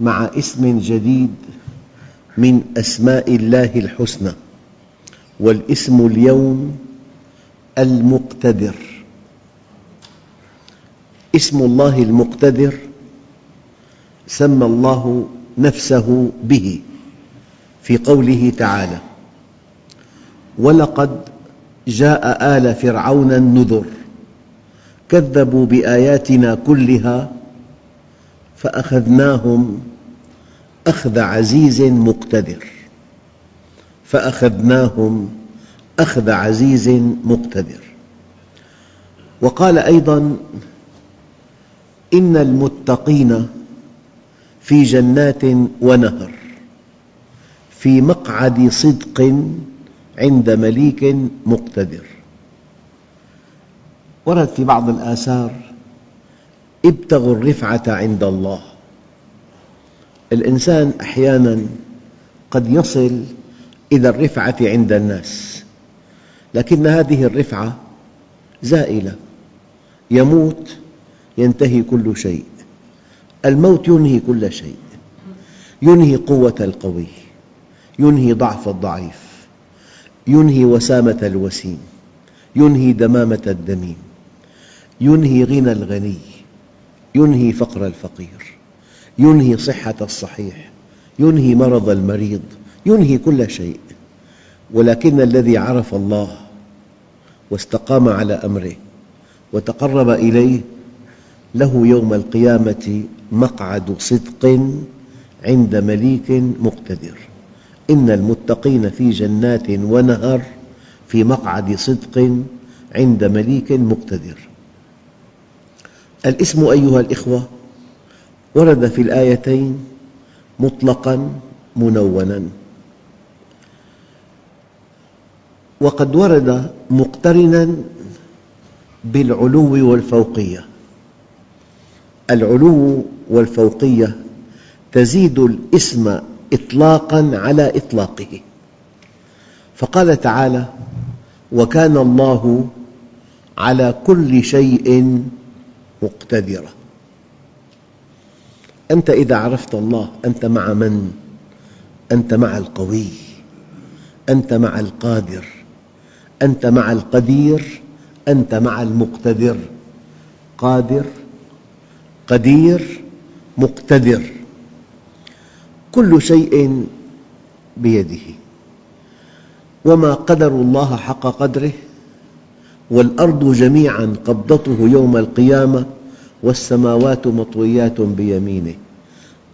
مع اسم جديد من أسماء الله الحسنى والاسم اليوم المقتدر. اسم الله المقتدر سمى الله نفسه به في قوله تعالى ولقد جاء آل فرعون النذر كذبوا بآياتنا كلها فأخذناهم أخذ عزيز مقتدر فأخذناهم أخذ عزيز مقتدر. وقال أيضا إن المتقين في جنات ونهر في مقعد صدق عند مليك مقتدر. ورد في بعض الآثار ابتغوا الرفعة عند الله. الإنسان أحياناً قد يصل إلى الرفعة عند الناس لكن هذه الرفعة زائلة يموت ينتهي كل شيء الموت ينهي كل شيء ينهي قوة القوي ينهي ضعف الضعيف ينهي وسامة الوسيم ينهي دمامة الدميم ينهي غنى الغني ينهي فقر الفقير. ينهي صحة الصحيح ينهي مرض المريض ينهي كل شيء. ولكن الذي عرف الله واستقام على أمره وتقرب إليه له يوم القيامة مقعد صدق عند مليك مقتدر. إن المتقين في جنات ونهر في مقعد صدق عند مليك مقتدر. الاسم أيها الأخوة ورد في الآيتين مطلقاً منوناً. وقد ورد مقترناً بالعلو والفوقية. العلو والفوقية تزيد الإسم إطلاقاً على إطلاقه. فقال تعالى وكان الله على كل شيء مقتدرا أنت إذا عرفت الله أنت مع من؟ أنت مع القوي. أنت مع القادر. أنت مع القدير. أنت مع المقتدر. قادر قدير مقتدر. كل شيء بيده. وما قدروا الله حق قدره والأرض جميعاً قبضته يوم القيامة. والسماوات مطويات بيمينه.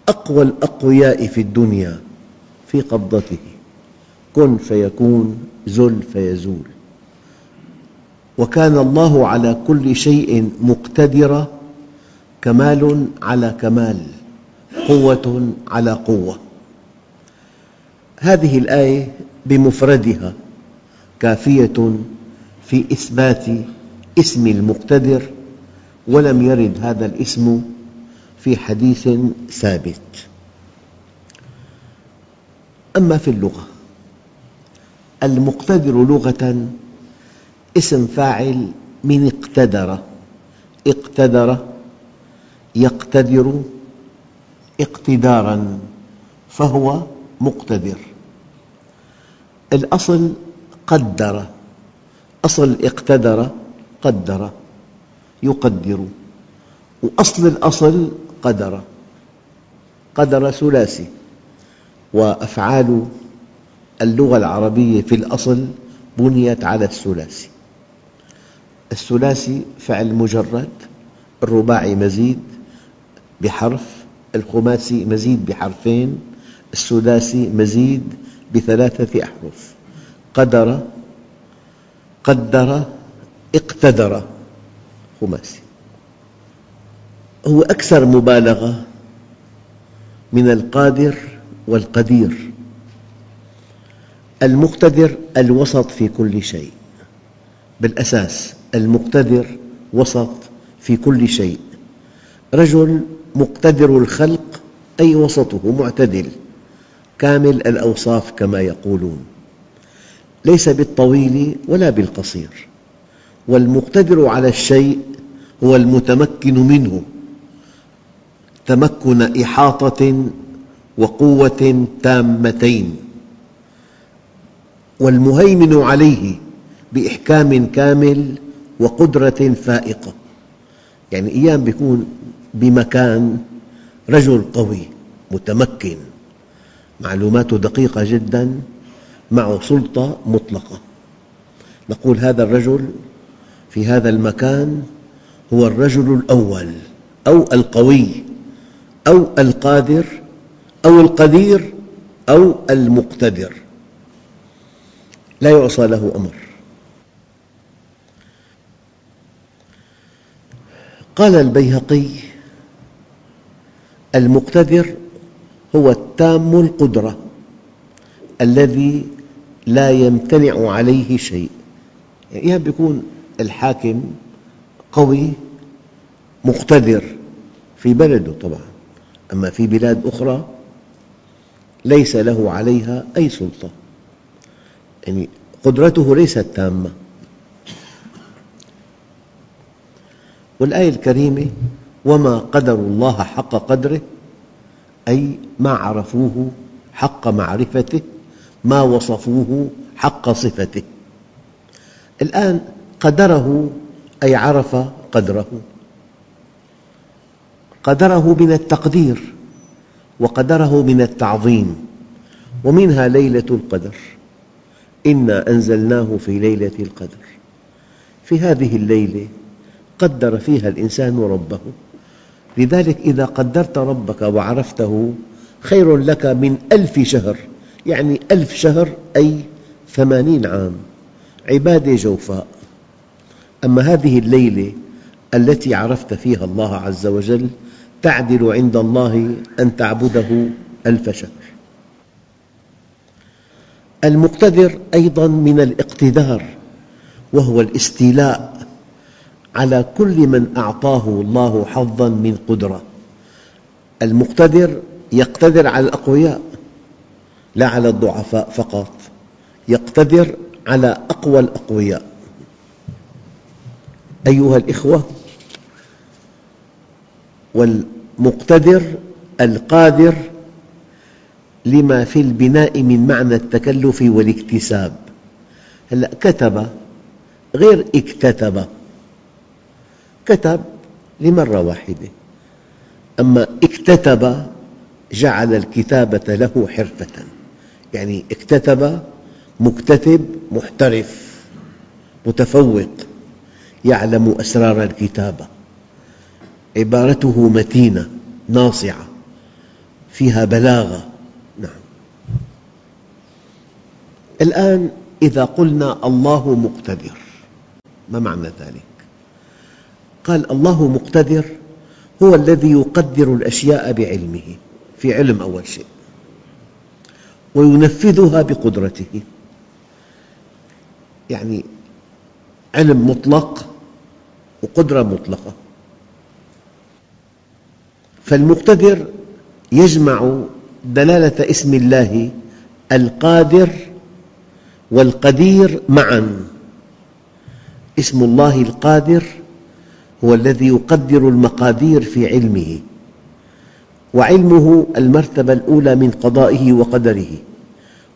أقوى الأقوياء في الدنيا في قبضته. كن فيكون زل فيزول. وكان الله على كل شيء مقتدرا كمال على كمال قوة على قوة. هذه الآية بمفردها كافية في إثبات اسم المقتدر ولم يرد هذا الاسم في حديث ثابت. أما في اللغة المقتدر لغة اسم فاعل من اقتدر. اقتدر يقتدر اقتداراً فهو مقتدر. الأصل قدر أصل اقتدر قدر. يقدر. وأصل الأصل قدر. قدر ثلاثي. وأفعال اللغة العربية في الأصل بنيت على الثلاثي. الثلاثي فعل مجرد الرباعي مزيد بحرف الخماسي مزيد بحرفين السداسي مزيد بثلاثة أحرف. قدر قدر اقتدر. خماسي هو أكثر مبالغة من القادر والقدير المقتدر الوسط في كل شيء بالأساس المقتدر وسط في كل شيء. رجل مقتدر الخلق أي وسطه معتدل كامل الأوصاف كما يقولون. ليس بالطويل ولا بالقصير. والمقتدر على الشيء هو المتمكن منه. تمكن إحاطة وقوة تامتين. والمهيمن عليه بإحكام كامل وقدرة فائقة. يعني أيام يكون بمكان رجل قوي متمكن. معلوماته دقيقة جدا معه سلطة مطلقة. نقول هذا الرجل في هذا المكان هو الرجل الأول أو القوي أو القادر أو القدير أو المقتدر. لا يعصى له أمر. قال البيهقي المقتدر هو التام القدرة الذي لا يمتنع عليه شيء. يعني يكون الحاكم قوي مقتدر في بلده طبعا. أما في بلاد أخرى ليس له عليها أي سلطة. يعني قدرته ليست تامة. والآية الكريمة وما قدر الله حق قدره أي ما عرفوه حق معرفته ما وصفوه حق صفته. الآن قدره أي عرف قدره. قدره من التقدير وقدره من التعظيم ومنها ليلة القدر. إنا أنزلناه في ليلة القدر. في هذه الليلة قدر فيها الإنسان ربه. لذلك إذا قدرت ربك وعرفته خير لك من ألف شهر. يعني ألف شهر أي ثمانين عام. عبادة جوفاء. أما هذه الليلة التي عرفت فيها الله عز وجل تعدل عند الله أن تعبده ألف شهر. المقتدر أيضا من الاقتدار وهو الاستيلاء على كل من أعطاه الله حظا من قدرة. المقتدر يقتدر على الأقوياء لا على الضعفاء فقط يقتدر على أقوى الأقوياء. أيها الأخوة والمقتدر القادر لما في البناء من معنى التكلف والاكتساب. هلأ كتب غير اكتتب كتب لمرة واحدة. أما اكتتب جعل الكتابة له حرفة. يعني اكتتب مكتتب محترف متفوق. يعلم أسرار الكتابة عبارته متينة ناصعة فيها بلاغة. نعم. الآن إذا قلنا الله مقتدر ما معنى ذلك؟ قال الله مقتدر هو الذي يقدر الأشياء بعلمه في علم أول شيء وينفذها بقدرته. يعني علم مطلق وقدرة مطلقة. فالمقتدر يجمع دلالة اسم الله القادر والقدير معا. اسم الله القادر هو الذي يقدر المقادير في علمه وعلمه المرتبة الأولى من قضائه وقدره.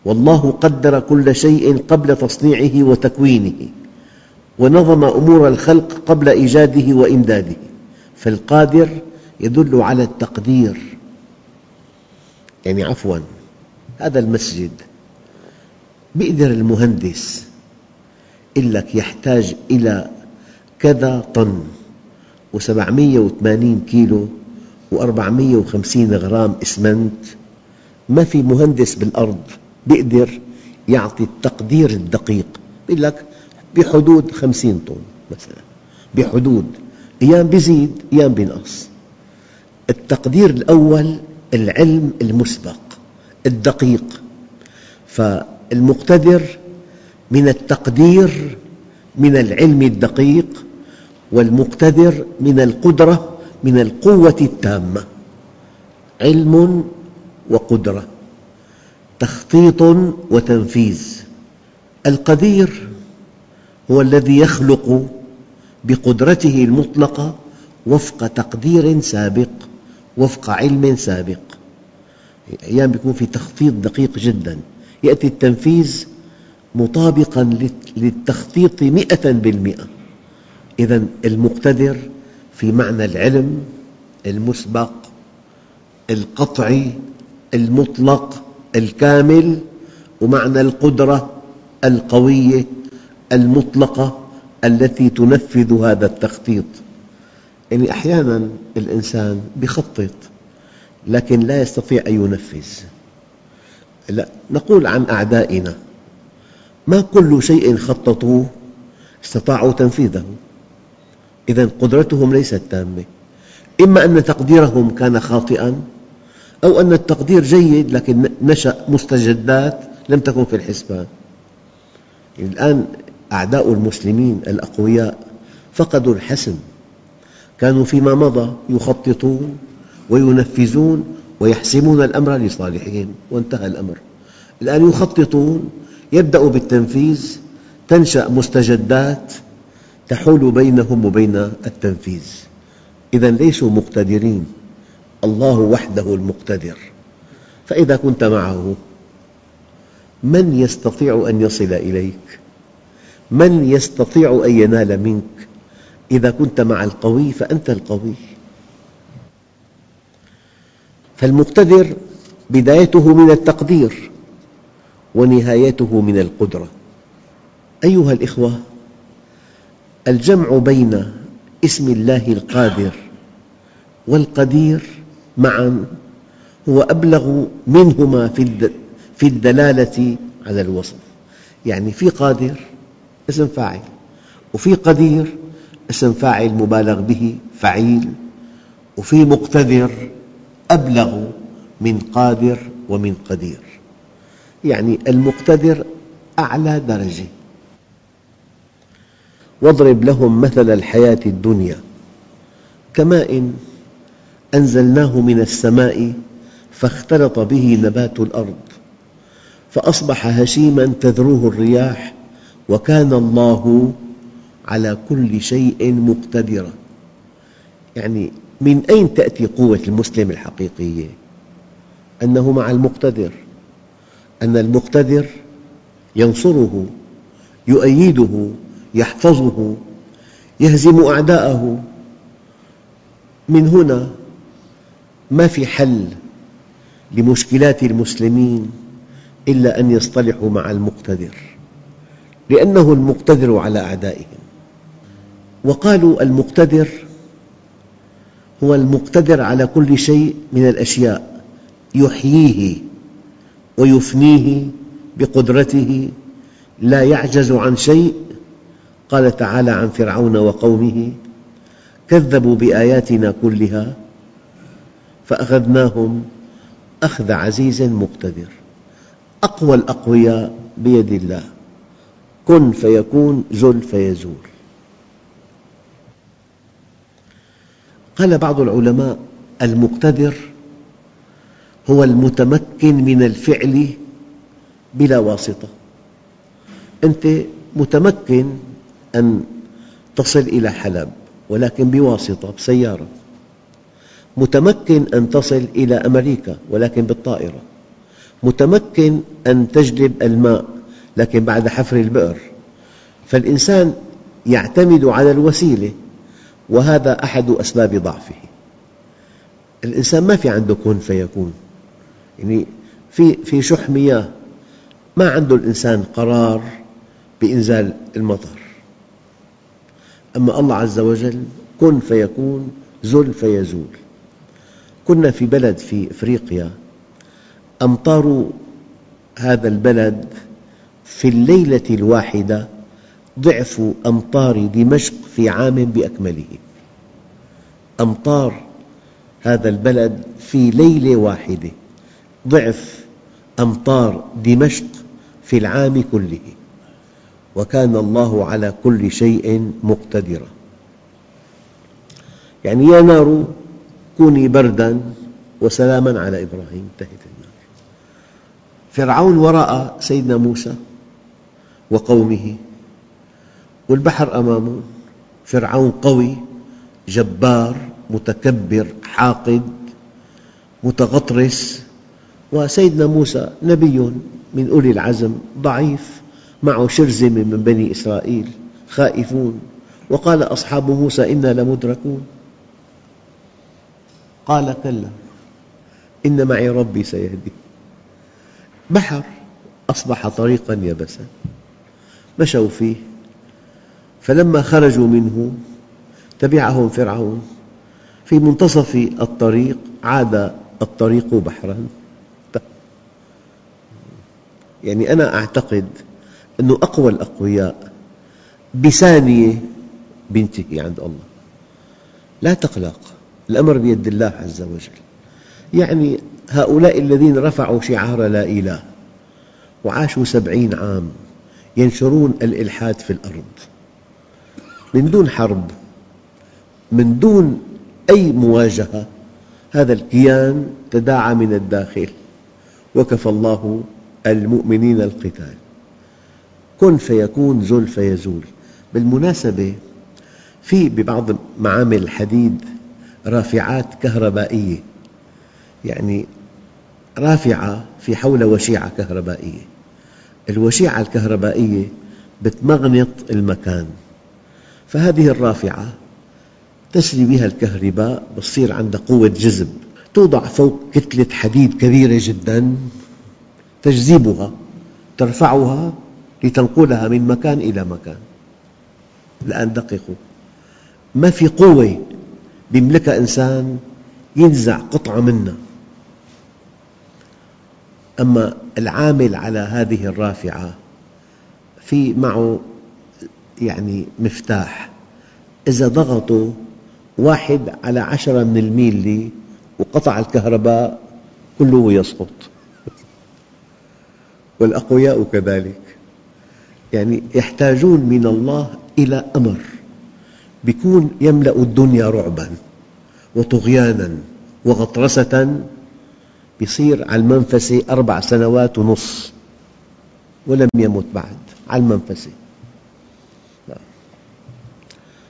والله قدر كل شيء قبل تصنيعه وتكوينه. ونظم أمور الخلق قبل إيجاده وإمداده فالقادر يدل على التقدير. يعني عفواً هذا المسجد بيقدر المهندس يقول لك يحتاج إلى كذا طن و780 كيلو و450 غرام إسمنت. ما في مهندس بالأرض بيقدر يعطي التقدير الدقيق يقول لك بحدود 50 طن مثلا. بحدود. أيام بيزيد أيام بينقص التقدير الأول العلم المسبق الدقيق. فالمقتدر من التقدير من العلم الدقيق والمقتدر من القدرة من القوة التامة. علم وقدرة. تخطيط وتنفيذ. القدير هو الذي يخلق بقدرته المطلقة وفق تقدير سابق وفق علم سابق. أحيانا يكون في تخطيط دقيق جدا. يأتي التنفيذ مطابقا للتخطيط مئة بالمئة. إذا المقتدر في معنى العلم المسبق القطعي المطلق الكامل ومعنى القدرة القوية المطلقة التي تنفذ هذا التخطيط. يعني أحيانا الإنسان يخطط لكن لا يستطيع أن ينفذ. لا نقول عن أعدائنا ما كل شيء خططوه استطاعوا تنفيذه. إذا قدرتهم ليست تامة. إما أن تقديرهم كان خاطئاً أو أن التقدير جيد لكن نشأ مستجدات لم تكن في الحسبان. يعني الآن أعداء المسلمين الأقوياء فقدوا الحسم. كانوا فيما مضى يخططون وينفذون ويحسمون الأمر لصالحهم وانتهى الأمر. الآن يخططون يبدأ بالتنفيذ تنشأ مستجدات تحول بينهم وبين التنفيذ. إذا ليسوا مقتدرين. الله وحده المقتدر. فإذا كنت معه من يستطيع أن يصل إليك؟ من يستطيع أن ينال منك؟ إذا كنت مع القوي فأنت القوي. فالمقتدر بدايته من التقدير ونهايته من القدرة. أيها الأخوة الجمع بين اسم الله القادر والقدير معا هو أبلغ منهما في الدلالة على الوصف. يعني في قادر اسم فاعل. وفي قدير اسم فاعل مبالغ به فعيل. وفي مقتدر أبلغ من قادر ومن قدير. يعني المقتدر أعلى درجة. واضرب لهم مثل الحياة الدنيا. كماء أنزلناه من السماء فاختلط به نبات الأرض. فأصبح هشيماً تذروه الرياح وكان الله على كل شيء مقتدرا. يعني من أين تأتي قوة المسلم الحقيقية؟ أنه مع المقتدر. أن المقتدر ينصره يؤيده يحفظه يهزم أعداءه. من هنا ما في حل لمشكلات المسلمين إلا أن يصطلحوا مع المقتدر. لأنه المقتدر على أعدائهم. وقالوا المقتدر هو المقتدر على كل شيء من الأشياء يحييه ويفنيه بقدرته لا يعجز عن شيء. قال تعالى عن فرعون وقومه كذبوا بآياتنا كلها فأخذناهم أخذ عزيز مقتدر. أقوى الأقوياء بيد الله. كن فيكون زل فيزول. قال بعض العلماء المقتدر هو المتمكن من الفعل بلا واسطة. أنت متمكن أن تصل إلى حلب ولكن بواسطة بسيارة. متمكن أن تصل إلى أمريكا ولكن بالطائرة. متمكن أن تجلب الماء لكن بعد حفر البئر. فالإنسان يعتمد على الوسيلة وهذا أحد أسباب ضعفه. الإنسان ما في عنده كن فيكون. يعني في في شح مياه ما عنده الإنسان قرار بإنزال المطر. أما الله عز وجل كن فيكون زل فيزول. كنا في بلد في أفريقيا أمطار هذا البلد في الليلة الواحدة ضعف أمطار دمشق في عام بأكمله. أمطار هذا البلد في ليلة واحدة ضعف أمطار دمشق في العام كله. وكان الله على كل شيء مقتدرا. يعني يا نار كوني بردا وسلاما على إبراهيم انتهت النار فرعون وراء سيدنا موسى. وقومه. والبحر أمامه فرعون قوي جبار متكبر حاقد متغطرس وسيدنا موسى نبي من أولي العزم ضعيف معه شرذمة من بني إسرائيل خائفون. وقال أصحاب موسى إنا لمدركون. قال كلا إن معي ربي سيهدي. بحر أصبح طريقا يبسا مشوا فيه. فلما خرجوا منه تبعهم فرعون. في منتصف الطريق عاد الطريق بحرا. يعني أنا أعتقد أن أقوى الأقوياء بثانية بينتهي عند الله. لا تقلق الأمر بيد الله عز وجل. يعني هؤلاء الذين رفعوا شعار لا إله وعاشوا سبعين عام. ينشرون الإلحاد في الأرض. من دون حرب من دون أي مواجهة هذا الكيان تداعى من الداخل. وكفى الله المؤمنين القتال. كن فيكون زل فيزول. بالمناسبة في ببعض معامل الحديد رافعات كهربائية. يعني رافعة في حول وشيعة كهربائية. الوشيعة الكهربائية بتمغنط المكان. فهذه الرافعة تسري بها الكهرباء بتصير عندها قوة جذب. توضع فوق كتلة حديد كبيرة جدا تجذبها ترفعها لتنقلها من مكان إلى مكان. الآن دققوا. ما في قوة يملكها إنسان ينزع قطعة منها. أما العامل على هذه الرافعة في معه يعني مفتاح. إذا ضغطوا واحد على عشرة من الميلي وقطع الكهرباء كله يسقط. والأقوياء كذلك. يعني يحتاجون من الله إلى أمر. يكون يملأ الدنيا رعبا وطغيانا وغطرسة يصير على المنفسة أربع سنوات ونصف ولم يمت بعد على المنفسة.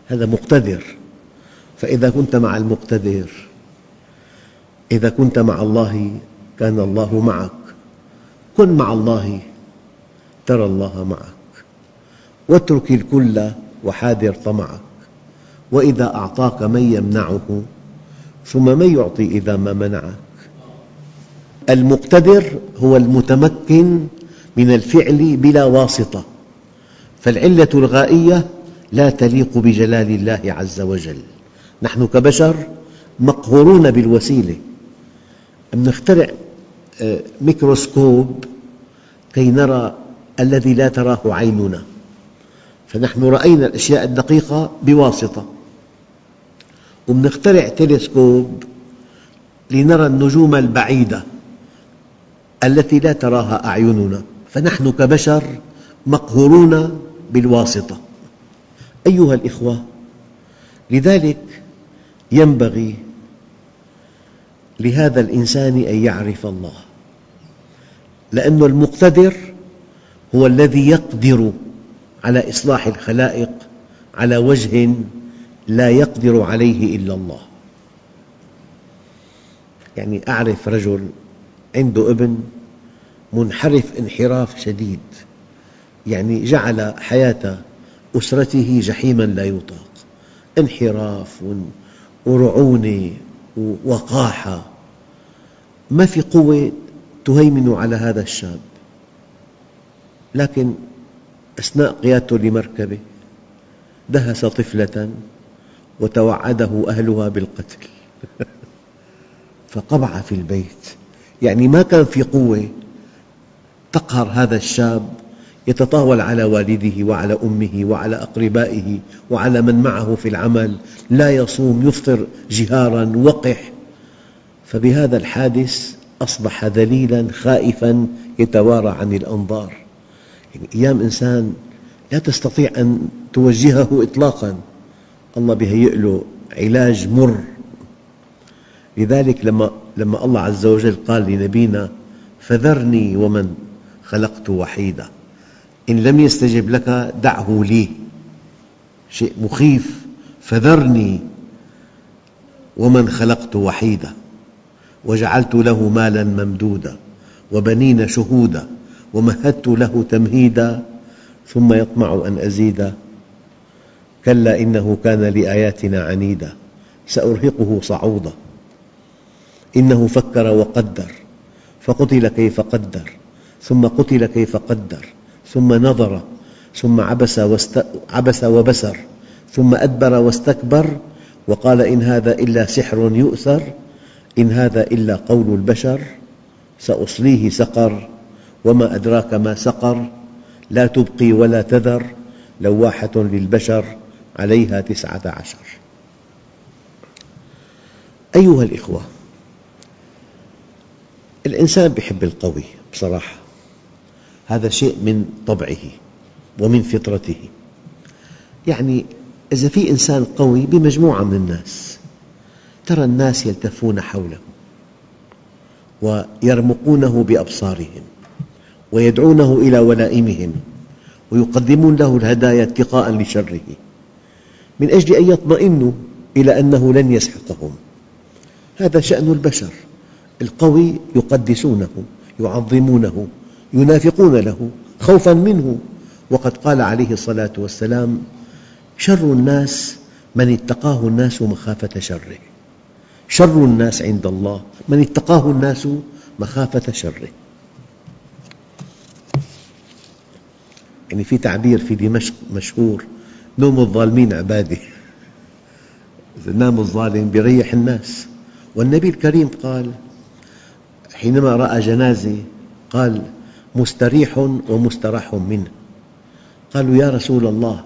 هذا مقتدر. فإذا كنت مع المقتدر إذا كنت مع الله كان الله معك. كن مع الله ترى الله معك. واترك الكل وحاذر طمعك. وإذا أعطاك من يمنعه ثم من يعطي إذا ما منعك. المقتدر هو المتمكن من الفعل بلا واسطة فالعلة الغائية لا تليق بجلال الله عز وجل. نحن كبشر مقهورون بالوسيلة. نخترع آه، ميكروسكوب كي نرى الذي لا تراه عيننا؟ فنحن رأينا الأشياء الدقيقة بواسطة. ونخترع تلسكوب لنرى النجوم البعيدة. التي لا تراها أعيننا فنحن كبشر مقهورون بالواسطة. أيها الإخوة لذلك ينبغي لهذا الإنسان أن يعرف الله لأن المقتدر هو الذي يقدر على إصلاح الخلائق على وجه لا يقدر عليه إلا الله. يعني أعرف رجل عنده ابن منحرف انحراف شديد يعني جعل حياة أسرته جحيما لا يطاق. انحراف ورعونة ووقاحة. ما في قوة تهيمن على هذا الشاب؟ لكن أثناء قيادته لمركبة دهس طفلة وتوعده أهلها بالقتل. فقبع في البيت. يعني ما كان في قوة تقهر هذا الشاب يتطاول على والده وعلى أمه وعلى أقربائه وعلى من معه في العمل لا يصوم يفطر جهارا وقح فبهذا الحادث أصبح ذليلا خائفا يتوارى عن الأنظار. يعني أيام إنسان لا تستطيع أن توجهه إطلاقا. الله بيهيئ له علاج مر. لذلك لما, لما الله عز وجل قال لنبينا فذرني ومن خلقت وحيدا إن لم يستجب لك دعه لي. شيء مخيف. فذرني ومن خلقت وحيدا وجعلت له مالا ممدودا وبنين شهودا ومهدت له تمهيدا ثم يطمع أن أزيد. كلا إنه كان لآياتنا عنيدا سأرهقه صعودا. إنه فكر وقدر فقتل كيف قدر ثم قتل كيف قدر ثم نظر ثم عبس, واست... عبس وبسر ثم أدبر واستكبر وقال إن هذا إلا سحر يؤثر إن هذا إلا قول البشر سأصليه سقر وما أدراك ما سقر لا تبقي ولا تذر لواحة للبشر عليها تسعة عشر. أيها الإخوة الإنسان يحب القوي بصراحة. هذا شيء من طبعه ومن فطرته. يعني إذا في إنسان قوي بمجموعة من الناس ترى الناس يلتفون حوله ويرمقونه بأبصارهم ويدعونه إلى ولائمهم ويقدمون له الهدايا اتقاء لشره من أجل أن يطمئنوا إلى أنه لن يسحقهم. هذا شأن البشر. القوي يقدسونه يعظمونه ينافقون له خوفا منه. وقد قال عليه الصلاة والسلام شر الناس من اتقاه الناس مخافة شره. شر الناس عند الله من اتقاه الناس مخافة شره. يعني في تعبير في دمشق مشهور نوم الظالمين عبادة إذا نام الظالم يريح الناس. والنبي الكريم قال حينما رأى جنازة قال مستريح ومستراح منه. قالوا يا رسول الله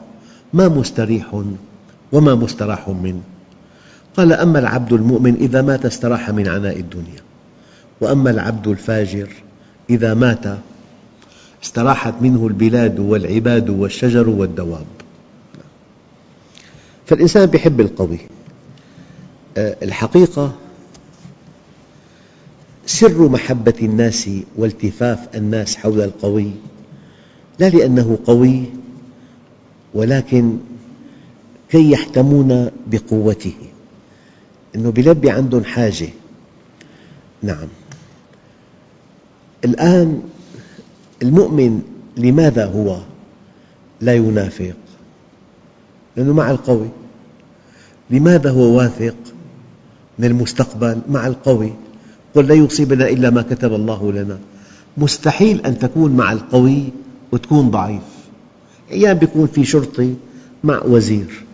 ما مستريح وما مستراح منه؟ قال أما العبد المؤمن إذا مات استراح من عناء الدنيا وأما العبد الفاجر إذا مات استراحت منه البلاد والعباد والشجر والدواب. فالإنسان يحب القوي. آه، الحقيقة سر محبة الناس والتفاف الناس حول القوي لا لأنه قوي ولكن كي يحتمون بقوته. أنه يلبي عندهم حاجة. نعم. الآن المؤمن لماذا هو لا ينافق؟ لأنه مع القوي. لماذا هو واثق من المستقبل مع القوي؟ قل لا يصيبنا إلا ما كتب الله لنا. مستحيل أن تكون مع القوي وتكون ضعيف. أيام يكون في شرطي مع وزير.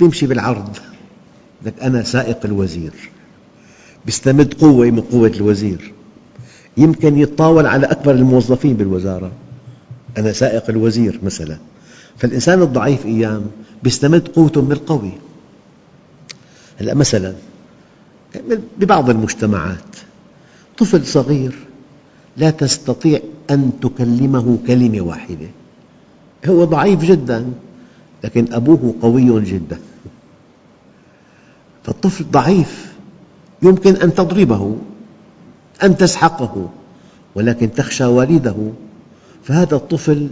يمشي بالعرض. لك أنا سائق الوزير. يستمد قوة من قوة الوزير. يمكن يتطاول على أكبر الموظفين بالوزارة. أنا سائق الوزير مثلا. فالإنسان الضعيف أيام يستمد قوته من القوي. هلأ مثلا ببعض المجتمعات. طفل صغير لا تستطيع أن تكلمه كلمة واحدة. هو ضعيف جدا لكن أبوه قوي جدا. فالطفل ضعيف يمكن أن تضربه أن تسحقه ولكن تخشى والده. فهذا الطفل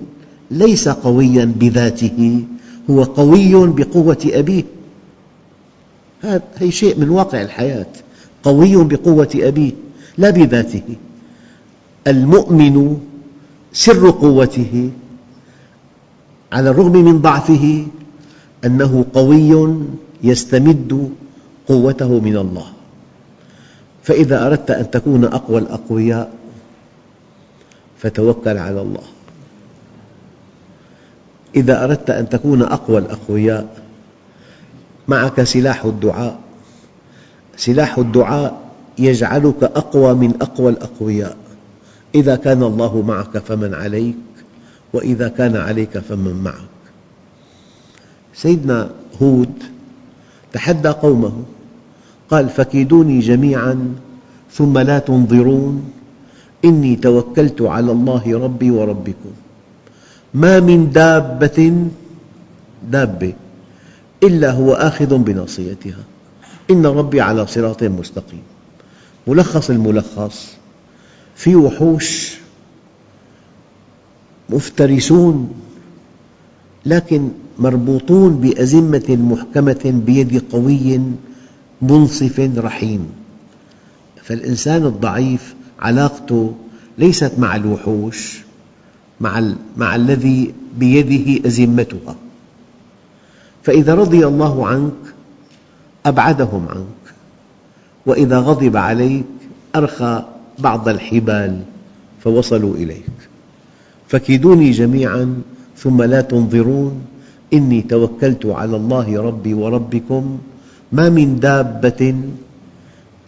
ليس قويا بذاته هو قوي بقوة أبيه. هذا شيء من واقع الحياة قوي بقوة أبيه. لا بذاته. المؤمن سر قوته على الرغم من ضعفه أنه قوي يستمد قوته من الله. فإذا أردت أن تكون أقوى الأقوياء فتوكل على الله. إذا أردت أن تكون أقوى الأقوياء معك سلاح الدعاء. سلاح الدعاء يجعلك أقوى من أقوى الأقوياء. إذا كان الله معك فمن عليك وإذا كان عليك فمن معك. سيدنا هود تحدى قومه قال فكيدوني جميعا ثم لا تنظرون إني توكلت على الله ربي وربكم. ما من دابة دابة إلا هو آخذ بناصيتها. إن ربي على صراط مستقيم. ملخص الملخص. في وحوش مفترسون لكن مربوطون بأزمة محكمة بيد قوي منصف رحيم. فالإنسان الضعيف علاقته ليست مع الوحوش مع, مع الذي بيده أزمتها. فإذا رضي الله عنك أبعدهم عنك. وإذا غضب عليك أرخى بعض الحبال فوصلوا إليك. فكيدوني جميعا ثم لا تنظرون. إني توكلت على الله ربي وربكم ما من دابة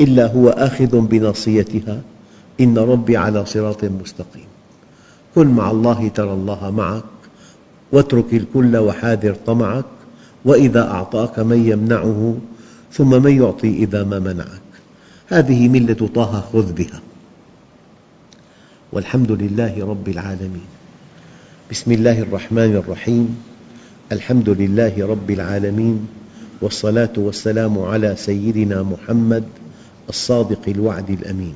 إلا هو آخذ بناصيتها. إن ربي على صراط مستقيم. كن مع الله ترى الله معك واترك الكل وحاذر طمعك. وإذا أعطاك من يمنعه ثم من يعطي إذا ما منعك؟ هذه ملة طه خذ بها. والحمد لله رب العالمين. بسم الله الرحمن الرحيم. الحمد لله رب العالمين. والصلاة والسلام على سيدنا محمد الصادق الوعد الأمين.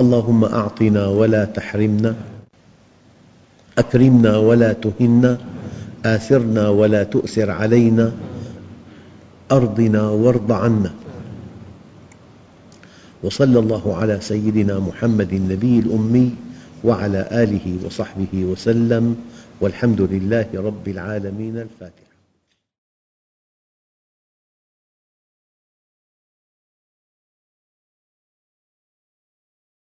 اللهم أعطنا ولا تحرمنا أكرمنا ولا تهنا آثرنا ولا تؤثر علينا أرضنا وارض عنا. وصلى الله على سيدنا محمد النبي الأمي وعلى آله وصحبه وسلم والحمد لله رب العالمين الفاتحة